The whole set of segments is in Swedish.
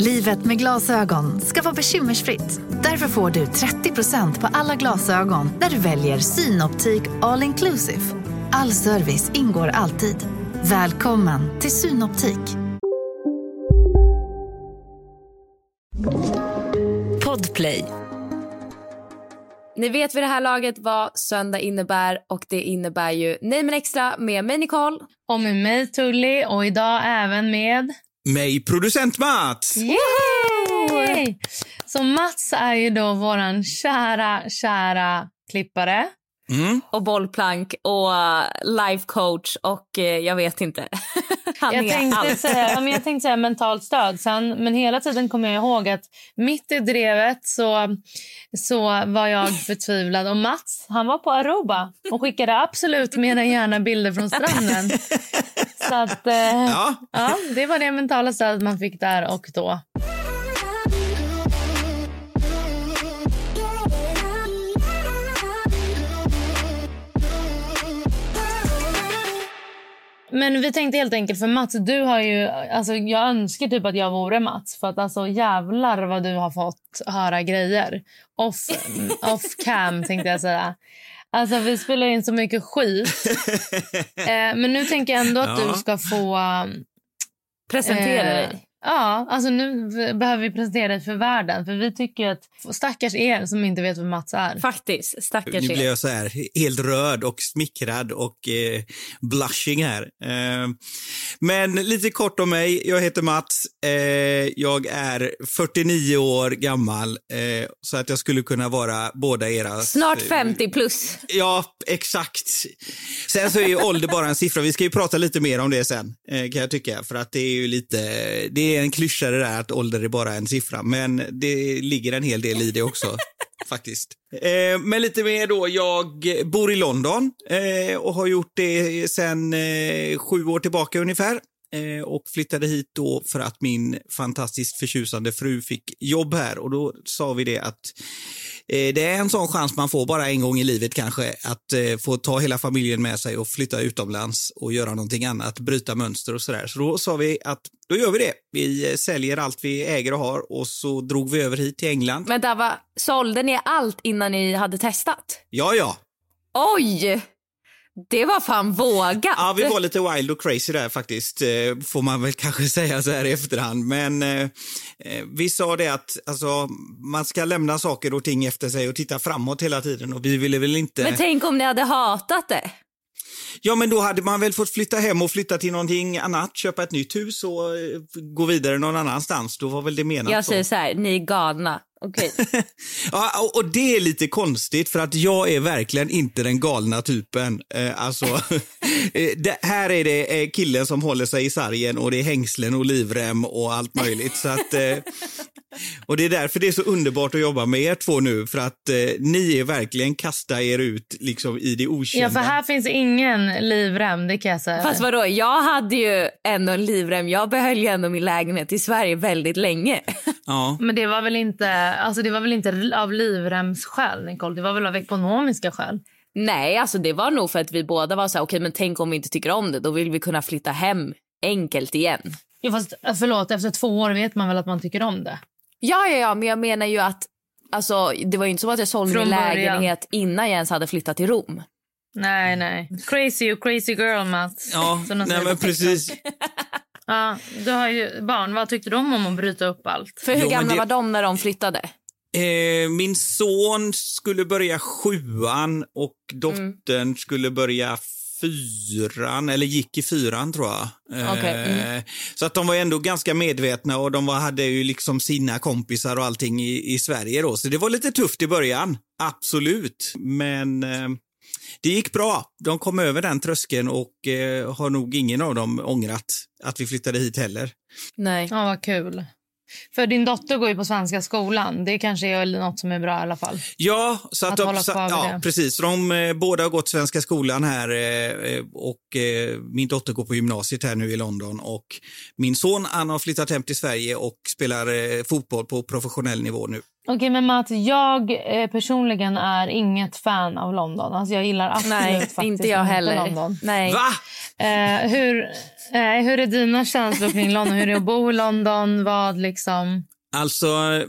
Livet med glasögon ska vara bekymmersfritt. Därför får du 30% på alla glasögon när du väljer Synoptik All Inclusive. All service ingår alltid. Välkommen till Synoptik. Podplay. Ni vet vid det här laget vad söndag innebär och det innebär ju Nej men extra med mig Nicole. Och med mig Tully och idag även med... Mig, producent Mats! Yay! Så Mats är ju då våran kära, kära klippare. Mm. Och bollplank och uh, life coach och uh, jag vet inte. Han Jag är tänkte, allt. säga, jag tänkte säga mentalt stöd, sen, men hela tiden kommer jag ihåg att mitt i drevet så, så var jag förtvivlad. Och Mats han var på Aruba och skickade absolut mer än gärna bilder från stranden. Så att, eh, Ja. ja, det var det mentala stödet man fick där och då. Men vi tänkte helt enkelt, för Mats, du har ju, alltså jag önskar typ att jag vore Mats. För att alltså jävlar vad du har fått höra grejer. Off, off cam tänkte jag säga. Alltså vi spelar in så mycket skit. Eh, men nu tänker jag ändå att Ja. du ska få... Presentera eh, dig. Ja, alltså nu behöver vi presentera dig för världen. För vi tycker att, stackars er som inte vet vem Mats är. Faktiskt, stackars Nu blir jag så här helt röd och smickrad och eh, blushing här. Eh, men lite kort om mig. Jag heter Mats. Eh, jag är 49 år gammal eh, så att jag skulle kunna vara båda era... Snart 50 plus. Ja, exakt. Sen så är ju ålder bara en siffra. Vi ska ju prata lite mer om det sen, eh, kan jag tycka. För att det är ju lite, det är en klyscha det där att ålder är bara en siffra. Men det ligger en hel del i det också, faktiskt. Eh, men lite mer då, jag bor i London eh, och har gjort det sen eh, sju år tillbaka ungefär. Eh, och flyttade hit då för att min fantastiskt förtjusande fru fick jobb här och då sa vi det att eh, det är en sån chans man får bara en gång i livet kanske att eh, få ta hela familjen med sig och flytta utomlands och göra någonting annat, bryta mönster och sådär. Så då sa vi att då gör vi det. Vi eh, säljer allt vi äger och har och så drog vi över hit till England. Men där var, sålde ni allt innan ni hade testat? Ja, ja. Oj! Det var fan vågat. Ja, vi var lite wild och crazy där faktiskt, eh, får man väl kanske säga så här i efterhand. Men eh, eh, vi sa det att alltså, man ska lämna saker och ting efter sig och titta framåt hela tiden och vi ville väl inte... Men tänk om ni hade hatat det. Ja, men då hade man väl fått flytta hem och flytta till någonting annat, köpa ett nytt hus och eh, gå vidare någon annanstans. Då var väl det menat Jag så. säger så här, ni är galna. Okej. Ja, och- och det är lite konstigt för att jag är verkligen inte den galna typen. Eh, alltså, eh, det, här är det eh, killen som håller sig i sargen och det är hängslen och livrem och allt möjligt. Så att, eh, och det är därför det är så underbart att jobba med er två nu för att eh, ni är verkligen kasta er ut liksom i det okända. Ja, för här finns ingen livrem, det kan jag säga. Fast vadå, jag hade ju ändå en livrem. Jag behöll ju ändå min lägenhet i Sverige väldigt länge. Ja. Men det var väl inte, alltså det var väl inte av livremsskäl, Nicole? Det var väl av ekonomiska skäl? Nej, alltså det var nog för att vi båda var så här, okej men tänk om vi inte tycker om det, då vill vi kunna flytta hem enkelt igen. Jo, fast förlåt, efter två år vet man väl att man tycker om det? Ja, ja, ja, men jag menar ju att alltså, det var ju inte så att jag sålde Från min början. lägenhet innan jag ens hade flyttat till Rom. Nej, nej. Crazy you crazy girl, Mats. Ja, nej men precis. Ja, du har ju barn. Vad tyckte de om att bryta upp allt? För hur Jo, gamla det- var de när de flyttade? Eh, min son skulle börja sjuan och dottern skulle börja fyran, eller gick i fyran tror jag. Eh, Okej, Så att de var ändå ganska medvetna och de var, hade ju liksom sina kompisar och allting i, i Sverige då. Så det var lite tufft i början, absolut. Men eh, det gick bra. De kom över den tröskeln och eh, har nog ingen av dem ångrat att vi flyttade hit heller. Nej. Ja, vad kul. För din dotter går ju på svenska skolan. Det kanske är något som är bra i alla fall. Ja, så att, Att de, så, ja, det. precis. De eh, båda har gått Svenska skolan här eh, och eh, min dotter går på gymnasiet här nu i London och min son han har flyttat hem till Sverige och spelar eh, fotboll på professionell nivå nu. Okej, men Mats, jag eh, personligen är inget fan av London. Alltså jag gillar absolut Nej, faktiskt inte jag heller. London. Nej. Va? Eh, hur, eh, hur är dina känslor kring London? Hur är det att bo i London? Vad liksom... Alltså,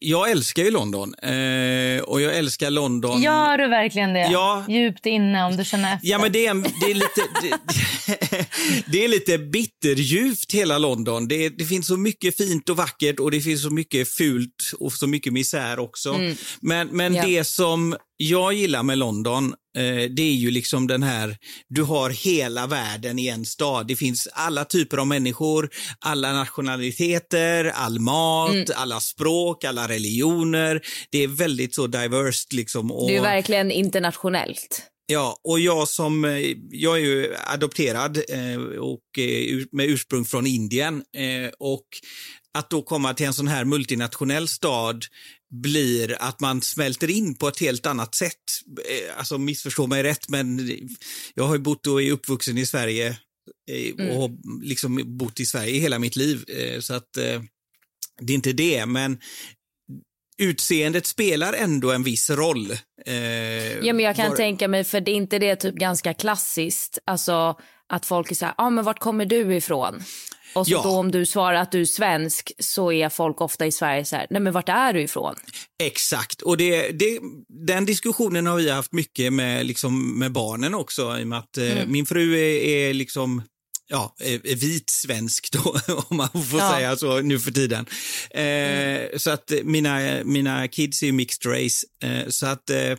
jag älskar ju London eh, och jag älskar London. Gör du verkligen det? Ja. Djupt inne om du känner efter? Ja, men det är, det är lite, det, det är lite bitterljuvt hela London. Det, det finns så mycket fint och vackert och det finns så mycket fult och så mycket misär också. Men, men Ja. det som jag gillar med London, eh, det är ju liksom den här, du har hela världen i en stad. Det finns alla typer av människor, alla nationaliteter, all mat, alla språk, alla religioner. Det är väldigt så diverse liksom. Och, Det är verkligen internationellt. Ja, och jag som, eh, jag är ju adopterad eh, och med ursprung från Indien eh, och att då komma till en sån här multinationell stad blir att man smälter in på ett helt annat sätt. Eh, Alltså missförstå mig rätt, men jag har ju bott och är uppvuxen i Sverige eh, och har liksom bott i Sverige hela mitt liv. eh, Så att det är inte det, men utseendet spelar ändå en viss roll. Eh, Ja, men jag kan var- tänka mig, för det är inte det typ ganska klassiskt, alltså att folk är så här, ja ah, men vart kommer du ifrån? Och så Ja. då om du svarar att du är svensk så är folk ofta i Sverige så här, nej men vart är du ifrån? Exakt, och det, det, den diskussionen har vi haft mycket med, liksom, med barnen också i och med att eh, min fru är, är liksom ja, vit svensk då, om man får Ja. säga så nu för tiden. Eh, Så att mina, mina kids är ju mixed race. Eh, så att eh,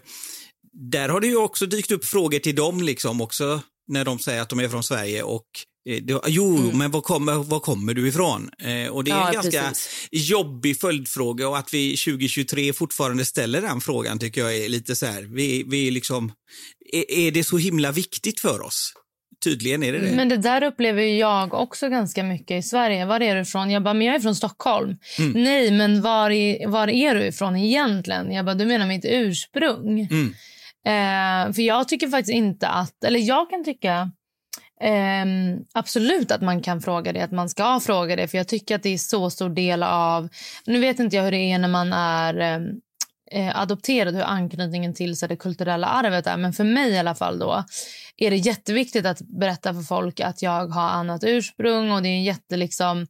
där har det ju också dykt upp frågor till dem liksom också när de säger att de är från Sverige och eh, det, jo, men var kommer, var kommer du ifrån? Eh, och det är Ja, en ganska precis. jobbig följdfråga och att vi 2023 fortfarande ställer den frågan tycker jag är lite så här, vi, vi är liksom, är, är det så himla viktigt för oss? Tydligen är det det. Men det där upplever jag också ganska mycket i Sverige. Var är du ifrån? Jag bara, men jag är från Stockholm. Mm. Nej, men var, i, var är du ifrån egentligen? Jag bara, du menar mitt ursprung. Mm. Eh, för jag tycker faktiskt inte att, eller jag kan tycka Um, absolut att man kan fråga det, att man ska fråga det. För jag tycker att det är så stor del av, nu vet inte jag hur det är när man är um, eh, adopterad, hur anknytningen till så det kulturella arvet är. Men för mig i alla fall då är det jätteviktigt att berätta för folk att jag har annat ursprung och det är en jätte liksom,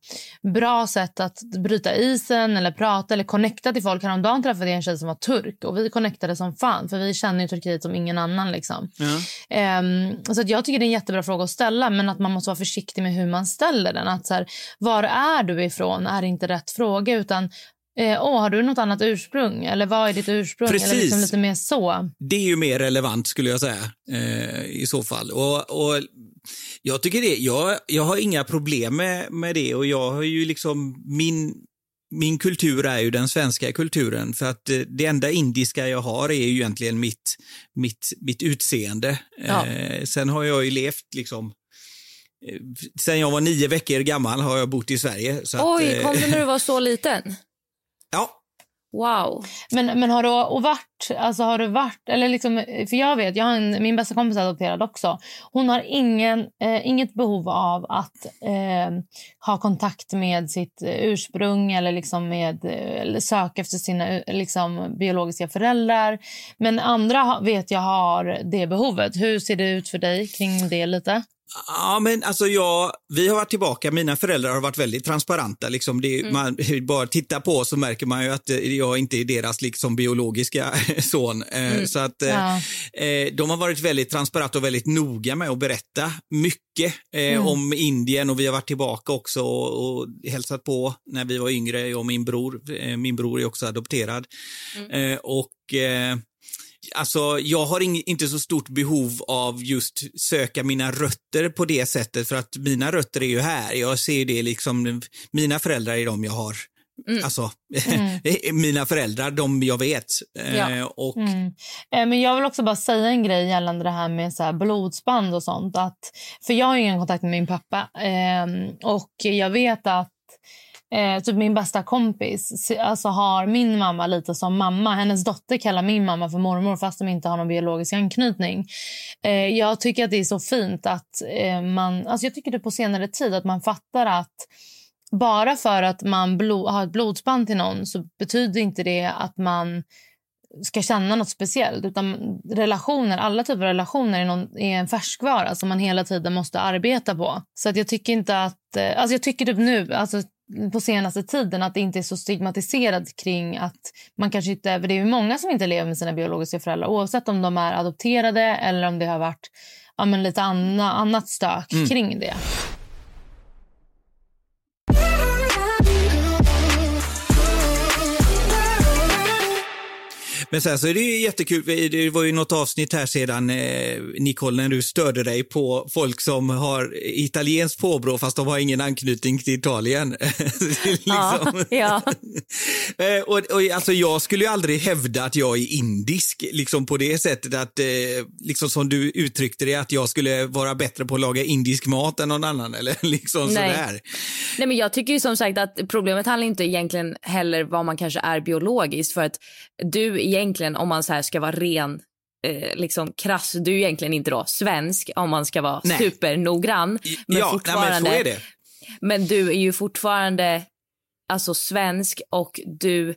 bra sätt att bryta isen eller prata eller connecta till folk. Häromdagen träffade jag en tjej som var turk och vi connectade som fan för vi känner ju Turkiet som ingen annan liksom. Ja. Ehm, så jag tycker det är en jättebra fråga att ställa men att man måste vara försiktig med hur man ställer den. Att så här, var är du ifrån är inte rätt fråga utan Eh, åh, har du något annat ursprung? Eller vad är ditt ursprung? Precis. Eller liksom lite mer så. Det är ju mer relevant skulle jag säga eh, i så fall. Och, och jag tycker det, jag, jag har inga problem med, med det och jag har ju liksom min min kultur är ju den svenska kulturen för att eh, det enda indiska jag har är ju egentligen mitt, mitt, mitt utseende. Ja. Eh, sen har jag ju levt liksom eh, Sen jag var nio veckor gammal har jag bott i Sverige. Så att, Oj, eh, kom du när du var så liten? Ja, Wow. Men, men har du och varit, alltså har du varit, eller liksom, för jag vet, jag har en, min bästa kompis är adopterad också. Hon har ingen, eh, inget behov av att eh, ha kontakt med sitt eh, ursprung eller liksom med, eh, eller söka efter sina eh, liksom, biologiska föräldrar. Men andra vet jag har det behovet. Hur ser det ut för dig kring det lite? Ja, men alltså jag, vi har varit tillbaka, mina föräldrar har varit väldigt transparenta. Liksom det, Mm. man, bara titta på så märker man ju att eh, jag inte är deras liksom, biologiska son. Eh, Mm. Så att, eh, Ja. eh, de har varit väldigt transparenta och väldigt noga med att berätta mycket eh, Mm. om Indien och vi har varit tillbaka också och, och hälsat på när vi var yngre, jag och min bror. Eh, min bror är också adopterad. Mm. Och Alltså, jag har ing, inte så stort behov av just söka mina rötter på det sättet för att mina rötter är ju här. Jag ser det liksom, mina föräldrar är de jag har Alltså, mina föräldrar, de jag vet. Eh, Ja. och, Mm. Eh, Men jag vill också bara säga en grej gällande det här med så här blodsband och sånt. Att, för jag har ingen kontakt med min pappa. ehm, och jag vet att eh, typ min bästa kompis alltså har min mamma lite som mamma. Hennes dotter kallar min mamma för mormor fast de inte har någon biologisk anknytning. Eh, jag tycker att det är så fint att eh, man... Alltså jag tycker det på senare tid att man fattar att bara för att man blod, har ett blodsband till någon så betyder inte det att man ska känna något speciellt. Utan relationer, alla typer av relationer är, någon, är en färskvara som man hela tiden måste arbeta på. Så att jag tycker inte att... Eh, alltså jag tycker typ nu, alltså på senaste tiden, att det inte är så stigmatiserat kring att man kanske inte... För det är många som inte lever med sina biologiska föräldrar oavsett om de är adopterade eller om det har varit ja, men lite anna, annat stök kring det. Men sen så är det ju jättekul, det var ju något avsnitt här sedan, eh, Nicole, när du störde dig på folk som har italienskt påbrå fast de har ingen anknytning till Italien. liksom. Ja. Eh, och, och, alltså, jag skulle ju aldrig hävda att jag är indisk, liksom på det sättet att, eh, liksom som du uttryckte det, att jag skulle vara bättre på att laga indisk mat än någon annan eller liksom Nej. sådär. Nej, men jag tycker ju som sagt att problemet handlar inte egentligen heller vad man kanske är biologiskt. För att du egentligen, om man så ska vara ren, eh, liksom krass, du är egentligen inte då svensk om man ska vara Nej. supernoggrann. Men ja, nej, men så är det. Men du är ju fortfarande alltså svensk och du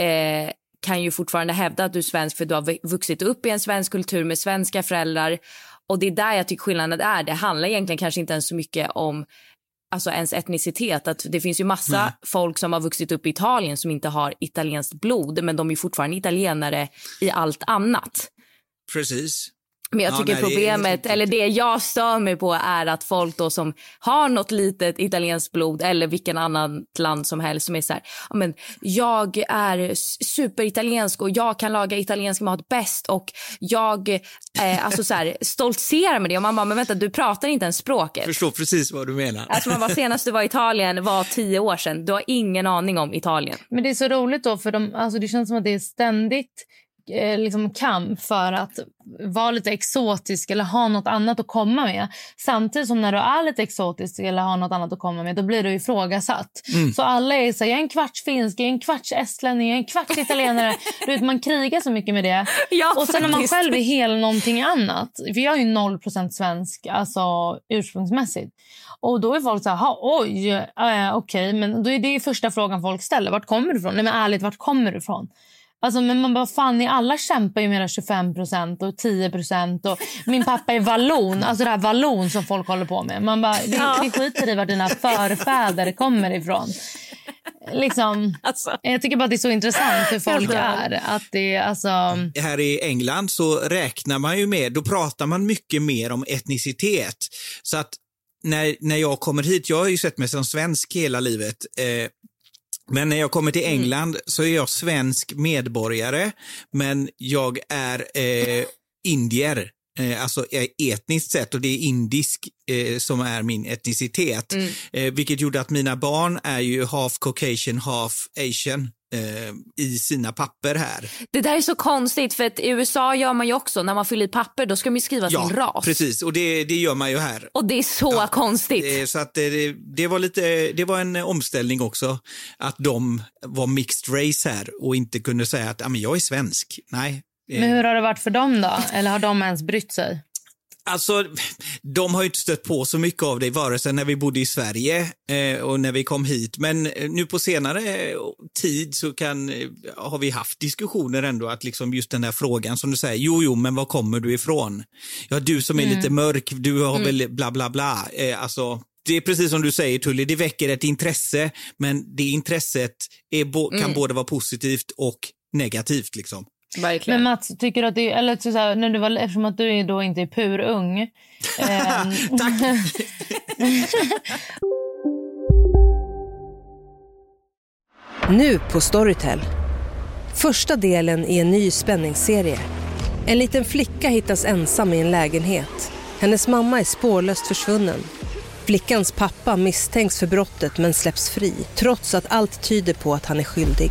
eh, kan ju fortfarande hävda att du är svensk för du har vu- vuxit upp i en svensk kultur med svenska föräldrar. Och det är där jag tycker skillnaden är. Det handlar egentligen kanske inte ens så mycket om alltså ens etnicitet. Att det finns ju massa Nej. folk som har vuxit upp i Italien som inte har italienskt blod men de är fortfarande italienare i allt annat. Precis. Men jag Ja, tycker nej, det problemet, riktigt. eller det jag stör mig på är att folk då som har något litet italienskt blod eller vilken annan land som helst som är så här, ja, men jag är superitaliensk och jag kan laga italiensk mat bäst och jag eh, alltså så här, stoltserar med det och man bara, men vänta du pratar inte ens språket. Förstår precis vad du menar. Alltså man bara, senast du var i Italien var tio år sedan. Du har ingen aning om Italien. Men det är så roligt då, för de, alltså det känns som att det är ständigt liksom kamp för att vara lite exotisk eller ha något annat att komma med. Samtidigt som när du är lite exotisk eller har något annat att komma med, då blir du ifrågasatt. Så alla är så här, jag är en kvarts finsk, jag är en kvarts estlänning, jag är en kvarts italienare. du vet, man krigar så mycket med det. Ja, och sen när man själv är hel någonting annat. För jag är ju 0% svensk, alltså ursprungsmässigt. Och då är folk så här, "Ha, oj, äh, okej, men då är det första frågan folk ställer. Vart kommer du ifrån? Nej men ärligt, vart kommer du ifrån? Alltså, men man bara, fan, ni alla kämpar ju med era 25% och 10% och min pappa är vallon. Alltså det här vallon som folk håller på med. Man bara, vi, Ja. vi skiter i vart dina förfäder kommer ifrån. Liksom, Alltså. jag tycker bara att det är så intressant hur folk dör. är. Att det, är, alltså, här i England så räknar man ju med, då pratar man mycket mer om etnicitet. Så att när, när jag kommer hit, jag har ju sett mig som svensk hela livet, eh, men när jag kommer till England så är jag svensk medborgare, men jag är eh, indier. Eh, alltså etniskt sett och det är indisk eh, som är min etnicitet. Eh, vilket gjorde att mina barn är ju half caucasian, half asian i sina papper här. Det där är så konstigt för att i USA gör man ju också när man fyller i papper då ska man ju skriva sin ras. precis. Och det, det gör man ju här. Och det är så konstigt. Eh, Så att det, det, var lite, det var en omställning också, att de var mixed race här och inte kunde säga att "Ja, men jag är svensk. Nej. Eh, men hur har det varit för dem då? Eller har de ens brytt sig? Alltså, de har ju inte stött på så mycket av det, vare sig när vi bodde i Sverige eh, och när vi kom hit. Men eh, nu på senare eh, tid så kan, eh, har vi haft diskussioner ändå, att liksom just den här frågan som du säger, jo, jo, men var kommer du ifrån? Ja, du som är lite mörk, du har väl bla, bla, bla. Eh, alltså, det är precis som du säger Tully, det väcker ett intresse, men det intresset bo- kan både vara positivt och negativt. Liksom. Verkligen. Men Mats, tycker du att det, eller så här, när du var, eftersom att du är då inte är purung. ehm, Nu på Storytel. Första delen i en ny spänningsserie. En liten flicka hittas ensam i en lägenhet. Hennes mamma är spårlöst försvunnen. Flickans pappa misstänks för brottet men släpps fri trots att allt tyder på att han är skyldig.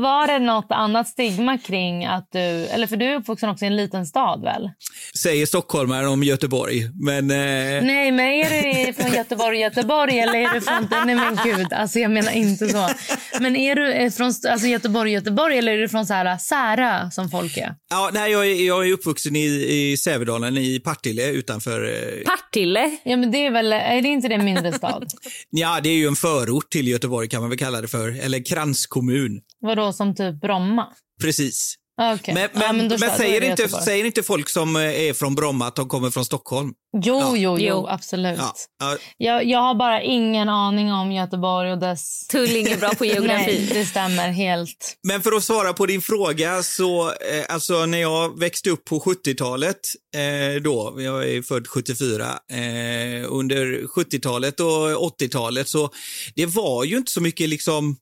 Var det något annat stigma kring att du... Eller för du är uppvuxen också i en liten stad väl? Säger stockholmaren om Göteborg, men... Eh... Nej, men är du från Göteborg, Göteborg eller är du från... Nej men gud, alltså jag menar inte så. Men är du från alltså Göteborg, Göteborg eller är du från så här Särö som folk är? Ja, nej, jag, är, jag är uppvuxen i, i Sävedalen i Partille utanför... Eh... Partille? Ja, men det är väl... Är det inte det en mindre stad? ja, det är ju en förort till Göteborg kan man väl kalla det för. Eller kranskommun. Vadå, som typ Bromma? Precis. Okay. Men, men, ja, men, men säger, inte, säger inte folk som eh, är från Bromma att de kommer från Stockholm? Jo, ja. jo, jo, absolut. Ja. Ja. Jag, jag har bara ingen aning om Göteborg och dess... Tulling är bra på geografi. Nej, det stämmer helt. Men för att svara på din fråga så, eh, alltså när jag växte upp på 70-talet eh, då, jag är född 74, eh, under 70-talet och 80-talet så det var ju inte så mycket liksom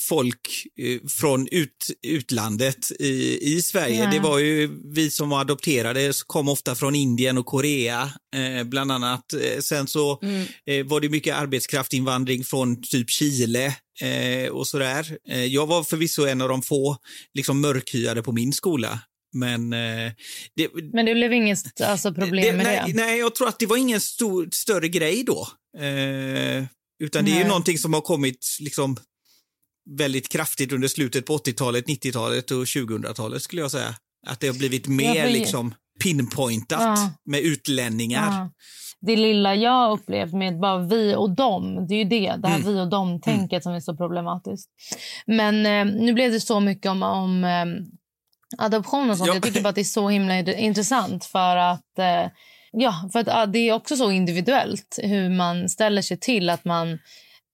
folk eh, från ut, utlandet i, i Sverige. Ja. Det var ju vi som var adopterade, kom ofta från Indien och Korea eh, bland annat. Eh, sen så mm. eh, var det mycket arbetskraftinvandring från typ Chile eh, och sådär. jag var förvisso en av de få liksom mörkhyade på min skola. Men, det, men det blev inget alltså, problem det, med nej, det? Nej, jag tror att det var ingen stor, större grej då. utan det är ju någonting som har kommit liksom väldigt kraftigt under slutet på 80-talet, 90-talet och 2000-talet skulle jag säga. Att det har blivit mer ja, liksom pinpointat ja. med utlänningar. Ja. Det lilla jag upplevt med bara vi och dem, det är ju det, det här mm. vi och dem-tänket mm. som är så problematiskt. Men eh, nu blev det så mycket om, om eh, adoption och sånt. Jag tycker bara att det är så himla intressant för att eh, Ja, för att det är också så individuellt hur man ställer sig till att man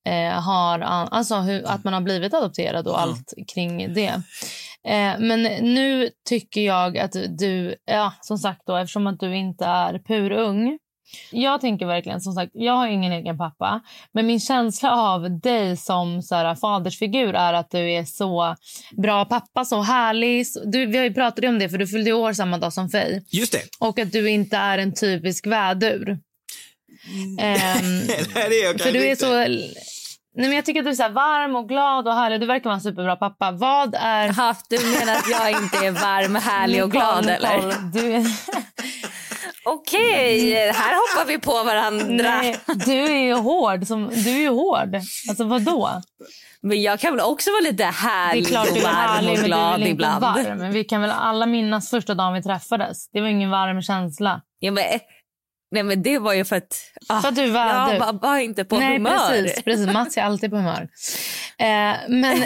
eh, har, alltså hur, att man har blivit adopterad och allt kring det. Eh, men nu tycker jag att du, ja, som sagt då, eftersom att du inte är purung. Jag tänker verkligen, som sagt, jag har ingen egen pappa. Men min känsla av dig som så här, fadersfigur är att du är så bra pappa, så härlig. Du, vi har ju pratat om det, för du fyllde år samma dag som Fej. Just det. Och att du inte är en typisk vädur. Mm. Um, Nej, det är jag för du är inte. så Nej, men jag tycker att du är så varm och glad och härlig. Du verkar vara en superbra pappa. Vad är... Aha, du menar att jag inte är varm, härlig och glad? Nicole, eller? Du... Okej, här hoppar vi på varandra. Nej, du är ju hård. Som, du är ju hård. Alltså vad då? Men jag kan väl också vara lite härlig det är klart och varm härlig, och glad men ibland. Varm. Vi kan väl alla minnas första dagen vi träffades. Det var ingen varm känsla. Ja, men Nej men det var ju för att, ah, för att du var, jag du. var bara inte på Nej, humör. Precis, precis. Mats är alltid på humör. Eh, men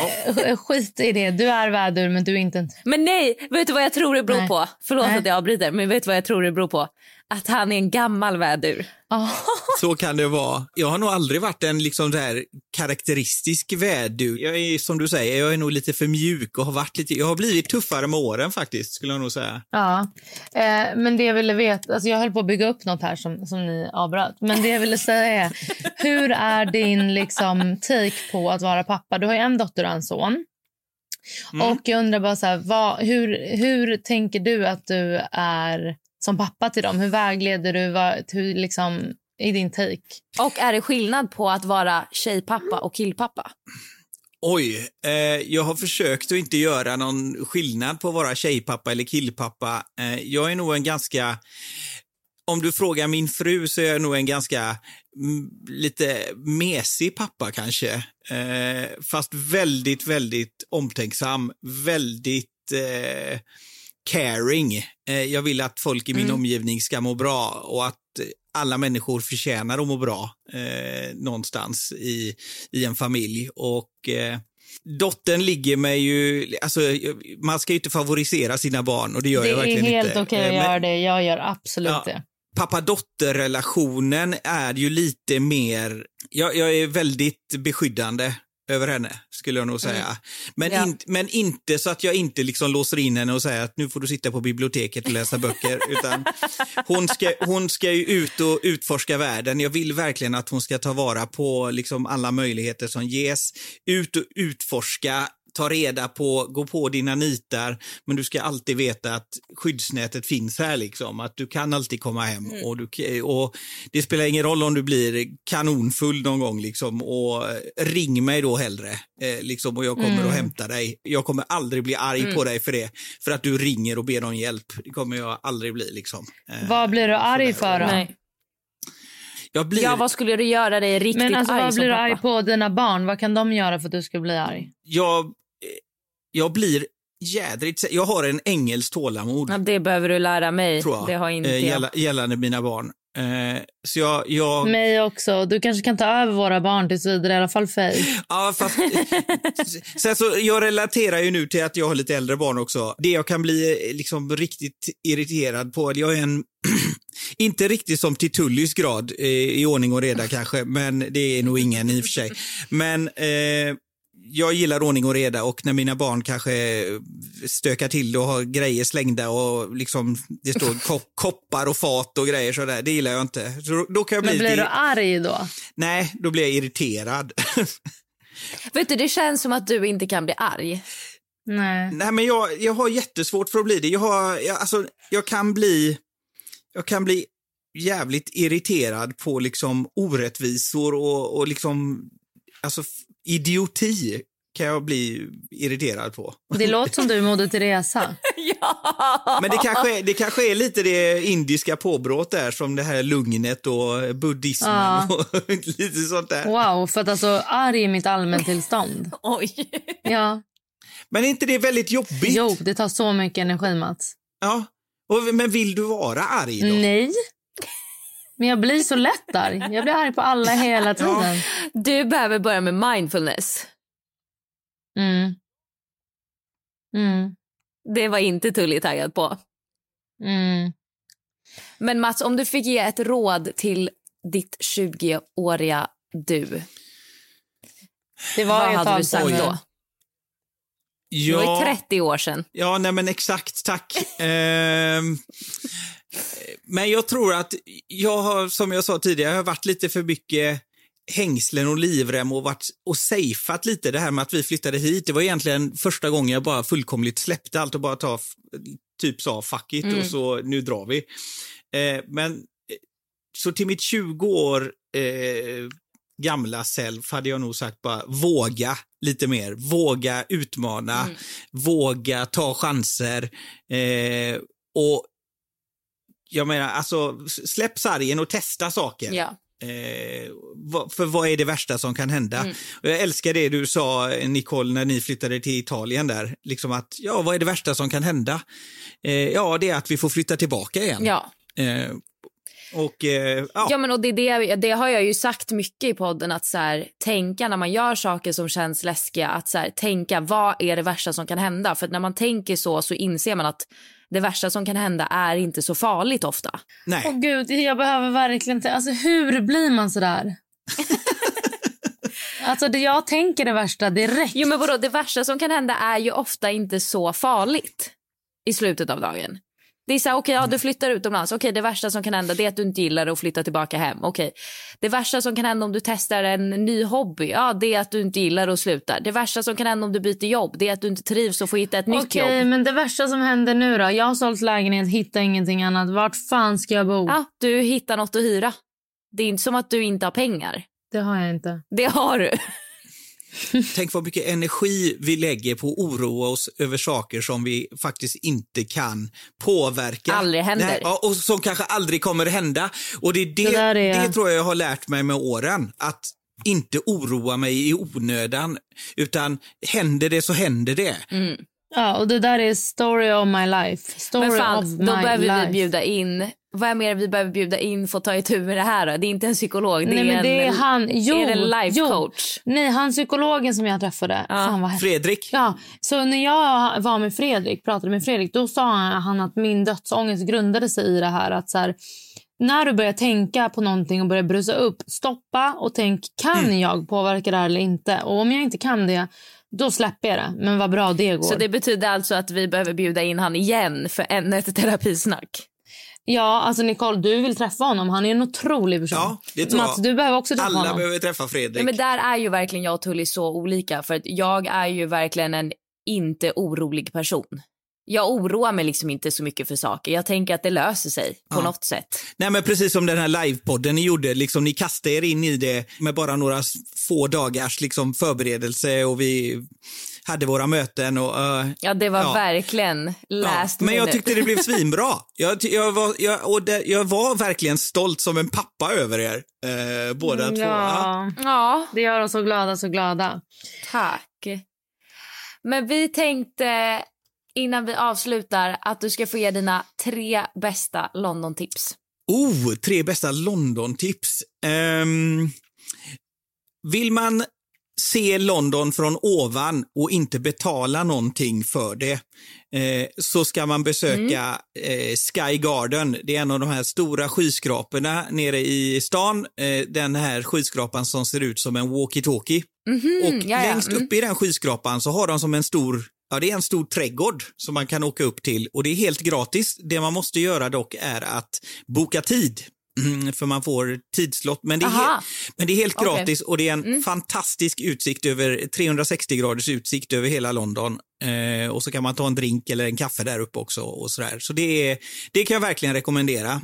skit i det. Du är vädur men du är inte... Men nej, vet du vad jag tror det beror nej. på? Förlåt nej. att jag avbryter men vet du vad jag tror det beror på? Att han är en gammal vädur. Så kan det vara. Jag har nog aldrig varit en liksom där karaktäristisk vädur. Jag är som du säger, jag är nog lite för mjuk och har varit lite, jag har blivit tuffare med åren faktiskt, skulle jag nog säga. Ja, eh, men det jag ville veta, alltså jag höll på att bygga upp något här som, som ni avbröt, men det jag ville säga är, hur är din liksom take på att vara pappa? Du har ju en dotter och en son. Mm. Och jag undrar bara så här, vad, hur, hur tänker du att du är som pappa till dem? Hur vägleder du? Vad, hur liksom, i din take? Och är det skillnad på att vara tjejpappa och killpappa? Oj, eh, jag har försökt att inte göra någon skillnad på att vara tjejpappa eller killpappa. Eh, jag är nog en ganska om du frågar min fru så är jag nog en ganska mm, lite mesig pappa kanske. Eh, fast väldigt, väldigt omtänksam. Väldigt eh, caring. Eh, jag vill att folk i min Mm. omgivning ska må bra och att alla människor förtjänar att må bra eh, någonstans i, i en familj. Och eh, dottern ligger mig ju, alltså man ska ju inte favorisera sina barn och det gör Det jag är verkligen helt inte. okej Eh, att göra det. Jag gör absolut Ja. det. pappa-dotter-relationen är ju lite mer, jag, jag är väldigt beskyddande över henne, skulle jag nog säga. Men, Ja. in, men inte så att jag inte liksom låser in henne och säger att nu får du sitta på biblioteket och läsa böcker. utan hon ska, hon ska ju ut och utforska världen. Jag vill verkligen att hon ska ta vara på liksom alla möjligheter som ges. Ut och utforska, ta reda på, gå på dina nitar, men du ska alltid veta att skyddsnätet finns här liksom, att du kan alltid komma hem och, du, och det spelar ingen roll om du blir kanonfull någon gång liksom och eh, ring mig då hellre eh, liksom och jag kommer att hämta dig. Jag kommer aldrig bli arg på dig för det, för att du ringer och ber om hjälp. Det kommer jag aldrig bli liksom. Eh, Vad blir du arg för då? Nej. jag blir, Ja, vad skulle du göra dig riktigt Men alltså, arg vad blir du arg på dina barn? Vad kan de göra för att du ska bli arg? jag, jag blir jädrigt, jag har en engelsk tålamod. Ja, det behöver du lära mig. tror jag, Det har inte eh, gälla- gällande mina barn. Eh, så jag, jag Mig också. Du kanske kan ta över våra barn tills vidare, i alla fall Faye. Ja, fast, sen så, jag relaterar ju nu till att jag har lite äldre barn också. Det jag kan bli eh, liksom riktigt irriterad på, jag är en, inte riktigt som till Tullys grad eh, i ordning och reda kanske, men det är nog ingen i och för sig. Men eh, jag gillar ordning och reda och när mina barn kanske stökar till och har grejer slängda och liksom det står kopp, koppar och fat och grejer sådär, det gillar jag inte. Så då, kan jag bli Men blir du arg då? Nej, då blir jag irriterad. Vet du, det känns som att du inte kan bli arg. Nej. Nej, men jag, jag har jättesvårt för att bli det. Jag, har, jag, alltså, jag kan bli... Jag kan bli jävligt irriterad på liksom orättvisor och, och liksom... Alltså, idioti kan jag bli irriterad på. Det låter som du Moder Teresa. ja! Men det kanske, är- det kanske är lite det indiska påbrott där, som det här lugnet och buddhismen Ja. och lite sånt där. Wow, för att alltså arg är mitt allmäntillstånd. Oj. Ja. Men är inte det väldigt jobbigt? Jo, det tar så mycket energi, Mats. Ja. Och, men vill du vara arg då? Nej. Men jag blir så lätt arg. Jag blir arg på alla hela tiden. Du behöver börja med mindfulness. Mm. Mm. Det var inte Tully taggad på. Mm. Men Mats, om du fick ge ett råd till ditt 20-åriga du, Det var vad hade du sagt då? Det var ju 30 år sedan. Ja, nej men exakt, tack. Ehm, men jag tror att jag har, som jag sa tidigare, jag har varit lite för mycket hängslen och livrem och varit och safeat lite det här med att vi flyttade hit. Det var egentligen första gången jag bara fullkomligt släppte allt och bara ta, typ sa fuck it och så nu drar vi. Eh, men eh, så till mitt 20 år eh, gamla self hade jag nog sagt bara våga lite mer. Våga utmana, våga ta chanser. Eh, och jag menar, alltså släpp sargen och testa saker. Ja. Eh, för vad är det värsta som kan hända? Och jag älskar det du sa, Nicole, när ni flyttade till Italien där. Liksom att, ja, vad är det värsta som kan hända? Eh, ja, det är att vi får flytta tillbaka igen. Ja. Eh, och eh, ja, Ja, men och det, det, det har jag ju sagt mycket i podden. att så här, Tänka när man gör saker som känns läskiga. Att så här, Tänka vad är det värsta som kan hända. För att när man tänker så så inser man att det värsta som kan hända är inte så farligt ofta. nej. Åh gud, jag behöver verkligen... Alltså hur blir man så där? alltså det jag tänker det värsta direkt. Jo men vadå, det värsta som kan hända är ju ofta inte så farligt i slutet av dagen. Det är så här, okej, ja, du flyttar utomlands. Okej, det värsta som kan hända det är att du inte gillar det och flyttar tillbaka hem. Okej. Det värsta som kan hända om du testar en ny hobby, ja, det är att du inte gillar det och slutar. Det värsta som kan hända om du byter jobb, det är att du inte trivs och får hitta ett nytt jobb. men det värsta som händer nu då? Jag har sålt lägenhet, hittar ingenting annat. Vart fan ska jag bo? Ja, du hittar något att hyra. Det är inte som att du inte har pengar. Det har jag inte. Det har du. Tänk vad mycket energi vi lägger på att oroa oss över saker som vi faktiskt inte kan påverka. Aldrig händer. Nej, ja, och som kanske aldrig kommer hända. Och det, är det, Det är- det tror jag jag har lärt mig med åren. Att inte oroa mig i onödan. Utan händer det så händer det. Ja, och det där är story of my life. Story Men of fan, my då behöver life. vi bjuda in... Vad är mer vi behöver bjuda in för att ta itu med det här då? Det är inte en psykolog, det Nej, är men en, det är han. Jo, är det en life jo. coach. Nej, han psykologen som jag träffade. Fan vad. Fredrik? Ja, så när jag var med Fredrik, pratade med Fredrik, då sa han att min dödsångest grundade sig i det här att så här, när du börjar tänka på någonting och börjar brusa upp, stoppa och tänk, kan Mm. jag påverka det här eller inte? Och om jag inte kan det, då släpper jag det. Men vad bra det går. Så det betyder alltså att vi behöver bjuda in han igen för ännu ett terapisnack? Ja, alltså Nicole, du vill träffa honom. Han är en otrolig person. Ja, det tror Mats, jag. du behöver också träffa Alla honom. behöver träffa Fredrik. Ja, men där är ju verkligen jag och Tully så olika. För att Jag är ju verkligen en inte orolig person. Jag oroar mig liksom inte så mycket för saker. Jag tänker att det löser sig på Ja. något sätt. Nej, men precis som den här livepodden ni gjorde, liksom, ni kastade er in i det med bara några få dagars liksom, förberedelse och vi hade våra möten. Och, eh, Ja, det var Ja. verkligen last Men jag tyckte det blev svinbra. Jag, jag, var, jag, och det, jag var verkligen stolt som en pappa över er, eh, båda två. Ja. Ja, Ja, det gör oss så glada, så glada. tack. Men vi tänkte innan vi avslutar att du ska få ge dina tre bästa London-tips. Oh, tre bästa London-tips. Ehm, vill man se London från ovan och inte betala någonting för det eh, så ska man besöka eh, Sky Garden. Det är en av de här stora skyskraporna nere i stan. Eh, den här skyskrapan som ser ut som en walkie-talkie. och ja, ja. längst Mm. uppe i den skyskrapan så har de som en stor Ja, det är en stor trädgård som man kan åka upp till och det är helt gratis. Det man måste göra dock är att boka tid. Mm, för man får tidslott. Men det är, helt, men det är helt. Mm. gratis och det är en fantastisk utsikt över 360 graders utsikt över hela London. Eh, och så kan man ta en drink eller en kaffe där uppe också. och sådär. Så det, är, det kan jag verkligen rekommendera.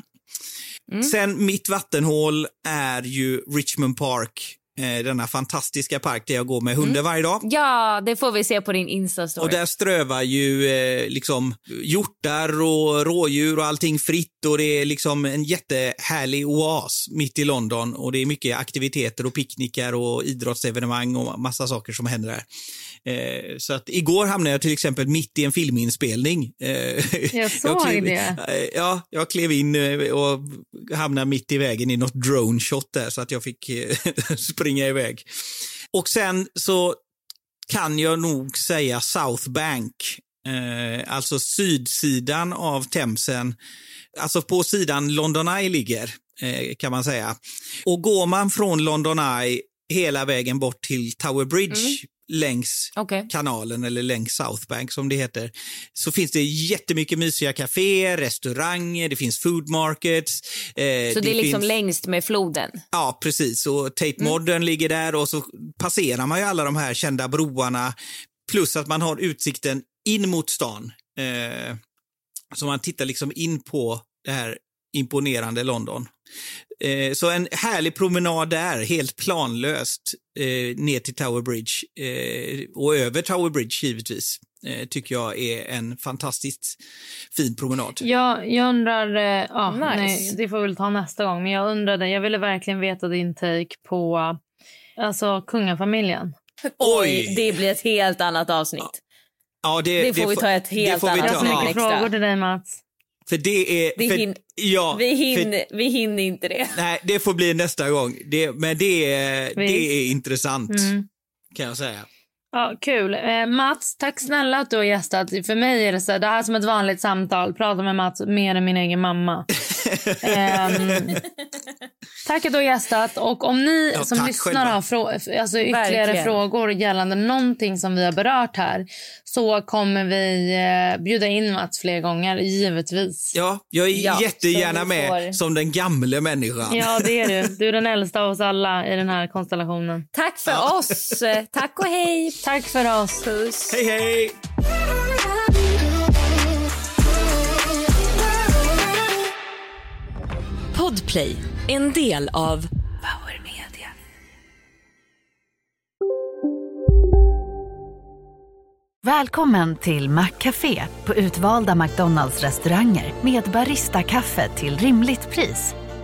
Mm. Sen mitt vattenhål är ju Richmond Park. Eh, denna fantastiska park där jag går med Mm. hunden varje dag. Ja, det får vi se på din Insta-story. Och där strövar ju eh, liksom hjortar och rådjur och allting fritt och det är liksom en jättehärlig oas mitt i London och det är mycket aktiviteter och picknickar och idrottsevenemang och massa saker som händer där. Eh, så att igår hamnade jag till exempel mitt i en filminspelning. Eh, Jag såg klev, det. eh, Ja, jag klev in eh, och hamnade mitt i vägen i något drone shot där så att jag fick eh, springa iväg. Och sen så kan jag nog säga South Bank. Alltså sydsidan av Themsen. Alltså på sidan London Eye ligger, kan man säga. Och går man från London Eye hela vägen bort till Tower Bridge längs Okej. kanalen eller längs South Bank som det heter, så finns det jättemycket mysiga kaféer, restauranger, det finns food markets. eh, Så det är liksom finns... längst med floden? Ja, precis. Och Tate Modern ligger där och så passerar man ju alla de här kända broarna. Plus att man har utsikten in mot stan. Eh, så man tittar liksom in på det här imponerande London. Eh, så en härlig promenad där, helt planlöst, eh, ner till Tower Bridge. Eh, och över Tower Bridge givetvis. Eh, tycker jag är en fantastiskt fin promenad. Jag, jag undrar... eh, Ja, Nice. nej, det får vi väl ta nästa gång. Men jag undrade, jag ville verkligen veta din take på alltså, kungafamiljen. Oj! Det blir ett helt annat avsnitt. Ja, Det får vi ta ett helt det annat Jag har så Ja. mycket frågor till dig, Mats. För det är... Det för, hin- ja, Vi för- hinner, vi hinner inte det. Nej, det får bli nästa gång. Det, men det är, det är intressant, Mm. kan jag säga. Ja, kul. Eh, Mats, tack snälla att du har gästat. För mig är det så här, det här är som ett vanligt samtal. Prata med Mats mer än min egen mamma. Ehm, tack att du har gästat. Och om ni Ja, som lyssnar själva. har frå- alltså ytterligare Verkligen. frågor gällande någonting som vi har berört här så kommer vi eh, bjuda in Mats fler gånger, givetvis. Ja, jag är Ja, jättegärna med får- som den gamle människan. Ja, det är du. Du är den äldsta av oss alla i den här konstellationen. Tack för oss. Tack och hej. Tack för oss. Puss. Hej, hej! Podplay, en del av Power Media. Välkommen till Maccafé på utvalda McDonalds restauranger med Baristakaffe till rimligt pris.